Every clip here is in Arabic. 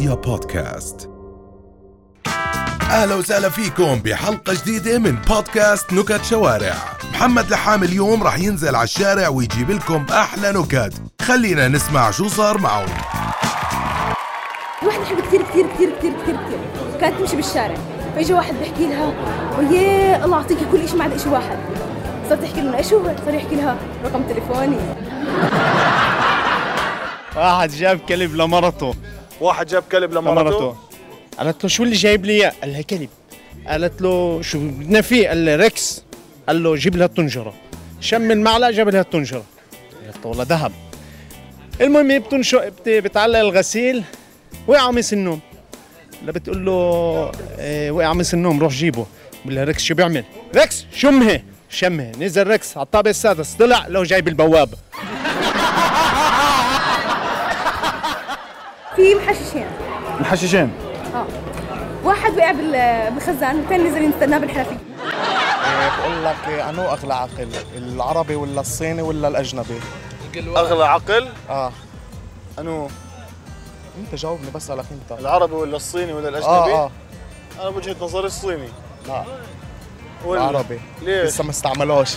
رؤيا بودكاست. أهلا وسهلا فيكم بحلقة جديدة من بودكاست نكت شوارع. محمد لحام اليوم راح ينزل على الشارع ويجيب لكم أحلى نكت. خلينا نسمع شو صار معه واحدة حلوة كثير كثير كثير كثير كثير كثير كانت تمشي بالشارع. فاجى واحد بيحكي لها وياه الله يعطيكي كل شيء ما عدا شيء واحد. صارت تحكي له إيش هو؟ صار يحكي لها رقم تليفوني. واحد جاب كلب لمرته. واحد جاب كلب لمرته قالت له شو اللي جايب لي إياه؟ قال لها كلب. قالت له شو بدنا فيه؟ قال لها ريكس. قال له جيب لها الطنجرة. شم المعلقة جاب لها الطنجرة. قالت له والله ذهب. المهم بتنشق بت- بتعلق الغسيل وقع قميص النوم. لا بتقول له إيه وقع قميص النوم روح جيبه. بقول لها ريكس شو بيعمل؟ ريكس شمها. شمها. نزل ريكس على الطابق السادس. طلع لو جايب البوابه في محششين. محششين؟ آه. واحد وقع بال- بالخزان والثاني نزل يستناه بالحنفية بقول لك أنو أغلى عقل؟ العربي ولا الصيني ولا الأجنبي؟ أغلى عقل؟ آه. أنو؟ أنت جاوبني بسالك انت العربي ولا الصيني ولا الأجنبي؟ آه آه. أنا بوجهة نظري الصيني. لا. ولا؟ العربي. ليش؟ لسه ما استعملوش.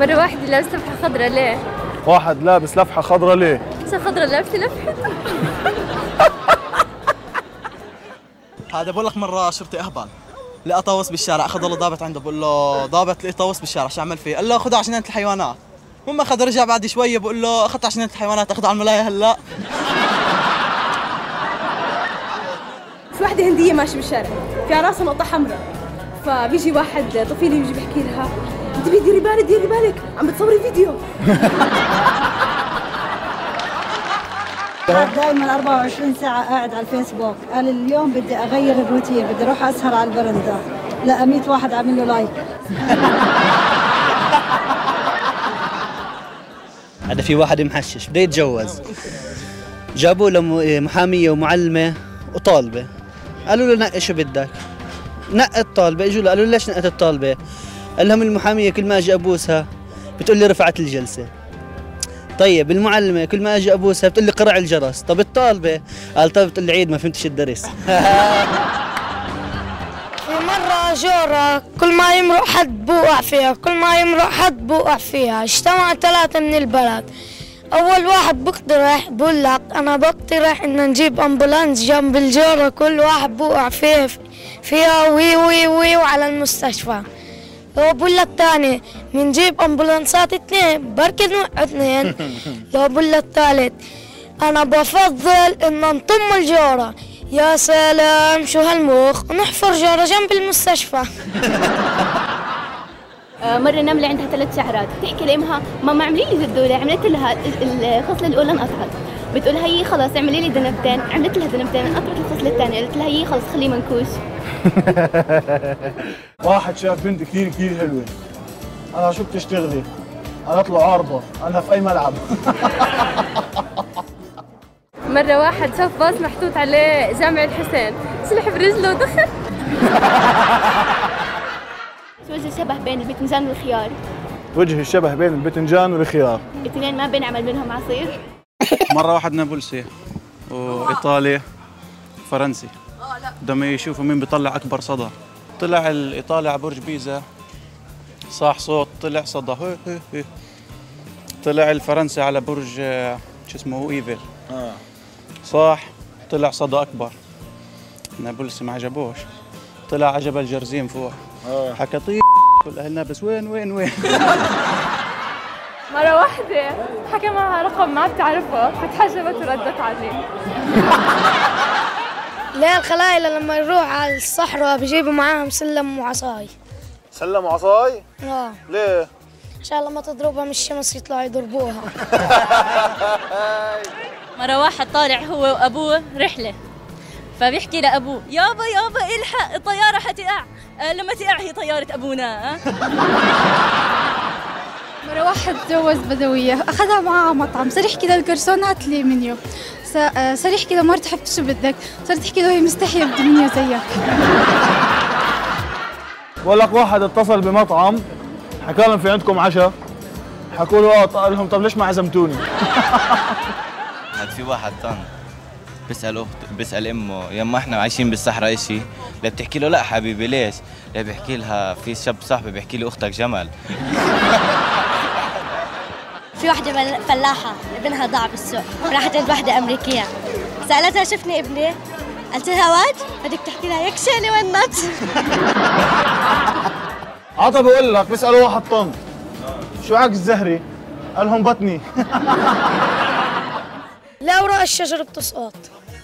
مرة واحدة لابسة لفحة خضراء ليه؟ واحد لابس لفحة خضراء ليه؟ لابسة خضراء لابسة لفحة. هذا بقول لك مرة شرطي أهبل. لقى طاووس بالشارع أخذ له ضابط عنده بقول له ضابط لقي طاووس بالشارع شو عمل فيه؟ قال له خذه جنينه الحيوانات. المهم أخذ رجع بعد شوية بقول له على جنينه الحيوانات أخذه على الملاهي هلأ. في واحدة هندية ماشية بالشارع في على راسها نقطة حمراء. فبيجي واحد طفيلي بيجي بيحكي لها أنت ديري بالك ديري بالك عم بتصوري فيديو. دائما 24 ساعة قاعد على الفيسبوك. قال اليوم بدي أغير الروتين بدي أروح أسهر على البرندة لقى 100 واحد عامل له لايك. هذا في واحد محشش بده يتجوز. جابوا له م- محامية ومعلمة وطالبة. قالوا له نقي شو بدك. نقى الطالبة إجوا له قالوا له ليش نقت الطالبة؟ قال لهم المحامية كل ما أجي أبوسها بتقول لي رفعت الجلسة. طيب المعلمة كل ما أجي ابوسها بتقول لي قرع الجرس. طب الطالبة؟ قال طب بتقول لي عيد ما فهمتش الدرس. في مرة جورة كل ما يمرق حد بوقع فيها كل ما يمرق حد بوقع فيها. اجتمع ثلاثة من البلد. أول واحد بيقترح بقول لك أنا بقترح إن نجيب ambulance جنب الجورة كل واحد بوقع فيه فيها وي وي وي وعلى المستشفى. لو بقول لك تاني بنجيب أمبولانسات اتنين بركي نوقع اتنين لو بقول لك تالت أنا بفضل إن نطم الجورة. يا سلام شو هالمخ؟ ونحفر جورة جنب المستشفى. آه، مرة نملة عندها ثلاث شعرات. تحكي لأمها ماما اعملي لي زدولة عملت لها ال- الخصلة الأولى انقطعت. بتقول هي خلاص اعملي لي ذنبتين. عملت لها ذنبتين انقطعت الخصلة الثانية. قلت لها هي خلاص خليه منكوش. واحد شاف بنت كثير كثير حلوة. أنا شو بتشتغلي؟ قالت له عارضه أنا في أي ملعب. مرة واحد شاف باص محطوط عليه جامع الحسين. سلح برجله ودخل. شو وجه شبه بين البتنجان والخيار؟ وجه الشبه بين البتنجان والخيار. الاثنين ما بينعمل منهم عصير. مرة واحد نابلسي وإيطالي فرنسي. بدهم يشوفوا مين بيطلع أكبر صدى. طلع الإيطالي على برج بيزا. صاح صوت طلع صدى. هي هي هي. طلع الفرنسي على برج آه، شو اسمه هو إيفل صاح طلع صدى أكبر. نابلسي ما عجبوش طلع على جبل جرزيم فوق. حكى طيب كل أهلنا بس وين وين وين؟ مرة واحدة حكى معها رقم ما بتعرفه فتحجبت وردت عليه. ليه الخلايلة لما يروح على الصحراء بيجيبوا معاهم سلم وعصاي. سلم عصاي آه. ليه؟ عشان لما تضربها من الشمس يطلعوا يضربوها. مرة واحد طالع هو وأبوه رحلة. فبيحكي لأبوه يابا يابا إلحق الطيارة حتقع. آه لما تقع هي طيارة أبونا. آه. مرة واحد تجوز بدوية أخذها معاه مطعم. صار يحكي للجرسون هات لي منيو. صار يحكي لمرته حبيبتي شو بدك صارت تحكي له هي مستحية بدي منيو زيك. بقول لك واحد اتصل بمطعم حكى لهم في عندكم عشاء. حكوا له آه قال لهم طب ليش ما عزمتوني؟ هاد في واحد طن بيسأل أخت بيسأل أمه يما إحنا عايشين بالصحراء إشي لا بتحكي له لا حبيبي ليش؟ لا بيحكي لها في شاب صاحبي بيحكي لي أختك جمل. في واحدة بل- فلاحة ابنها ضاع بالسوق راحت عند واحدة أمريكية. سألتها شفني ابني؟ قلت لها واد بدك تحكي لها يكشلي ونت عطا بقول لك بيسألوا واحد طن شو عاك الزهري؟ قال لهم بطني. لا وراء الشجرة بتسقط.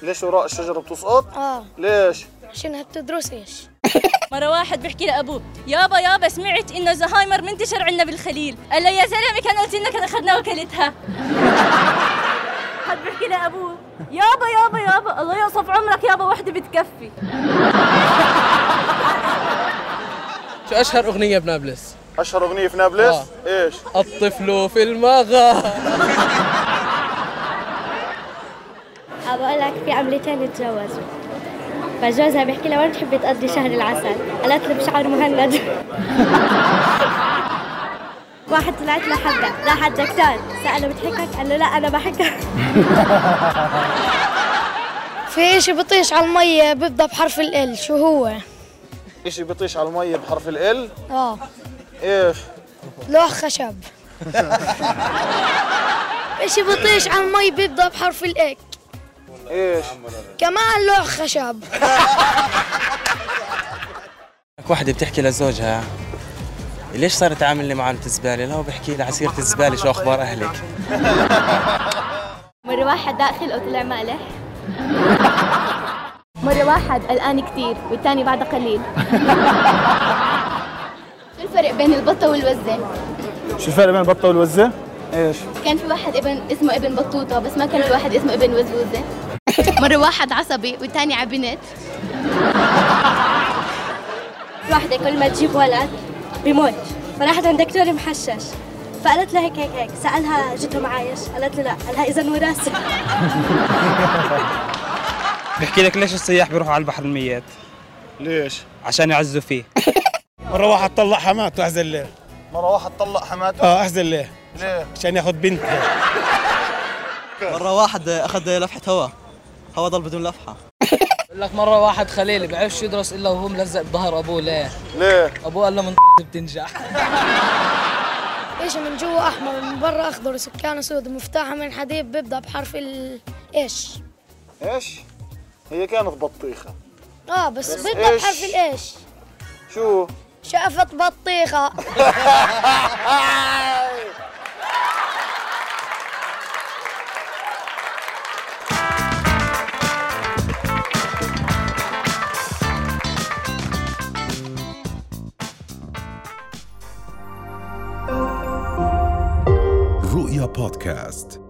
ليش وراء الشجرة بتسقط؟ آه. ليش؟ عشانها بتدرسش مرة واحد بيحكي لأبوه يابا يابا سمعت إنه زهايمر منتشر عندنا بالخليل قال له يا زلمة كان قلت لنا كان أخذنا وكلتها حد بيحكي لأبوه يابا يابا يابا الله يقصف عمرك يابا وحدة بتكفي شو أشهر أغنية بنابلس أشهر أغنية في نابلس؟ آه. إيش؟ الطفل في المغار بقول لك في عملتين تجوزوا فجوزها بيحكي لها وين تحبي تقضي شهر العسل؟ قالت له بشعر مهند. واحد طلعت له حبة. راح الدكتور سأله بتحكك؟ قال له لا أنا بحكك. في إشي بطيش على المية بيبدأ بحرف ال شو هو؟ إشي بيطيش على المية بحرف ال آه. إيش؟ لوح خشب. إشي بطيش على المي بيبدأ بحرف الاك إيش؟ كمان لوح خشب وحده بتحكي لزوجها ليش صارت تعاملني مع علبة الزبالة؟ لا هو بحكي لها عسيرة الزبالة شو أخبار أهلك؟ مرة واحد داخل وطلع مالح مرة واحد قلقان كتير والتاني بعد قليل شو الفرق بين البطة والوزة؟ شو الفرق بين البطة والوزة؟ إيش؟ كان في واحد ابن اسمه ابن بطوطة بس ما كان في واحد اسمه ابن وزوزة. مرة واحد عصبي والتاني عبنت. واحدة كل ما تجيب ولد بيموت. فراحت عند دكتور محشش. فقالت له هيك هيك هيك. سألها جته معايش قالت له لا قالها إذا وراثة بحكي لك ليش السياح بيروحوا على البحر الميت؟ ليش؟ عشان يعزوا فيه. مرة واحد طلع حماته أحزن ليه؟ مرة واحد طلق حماته آه أحزن ليه؟ ليه؟ عشان ياخذ بنته مرة واحد أخذ لفحة هواء هواء ضل بدون لفحة بقول لك مرة واحد خليل بيعرفش يدرس إلا وهو ملزق بظهر أبوه ليه؟ ليه؟ أبوه قال له من بتنجح إيش من جوا أحمر من برا أخضر سكانه سود مفتاحه من حديد بيبدأ بحرف ال إيش؟ إيش؟ هي كانت بطيخة آه بس, بس بيبدأ إيش؟ بحرف الايش؟ شو؟ شقفت بطيخة رؤيا بودكاست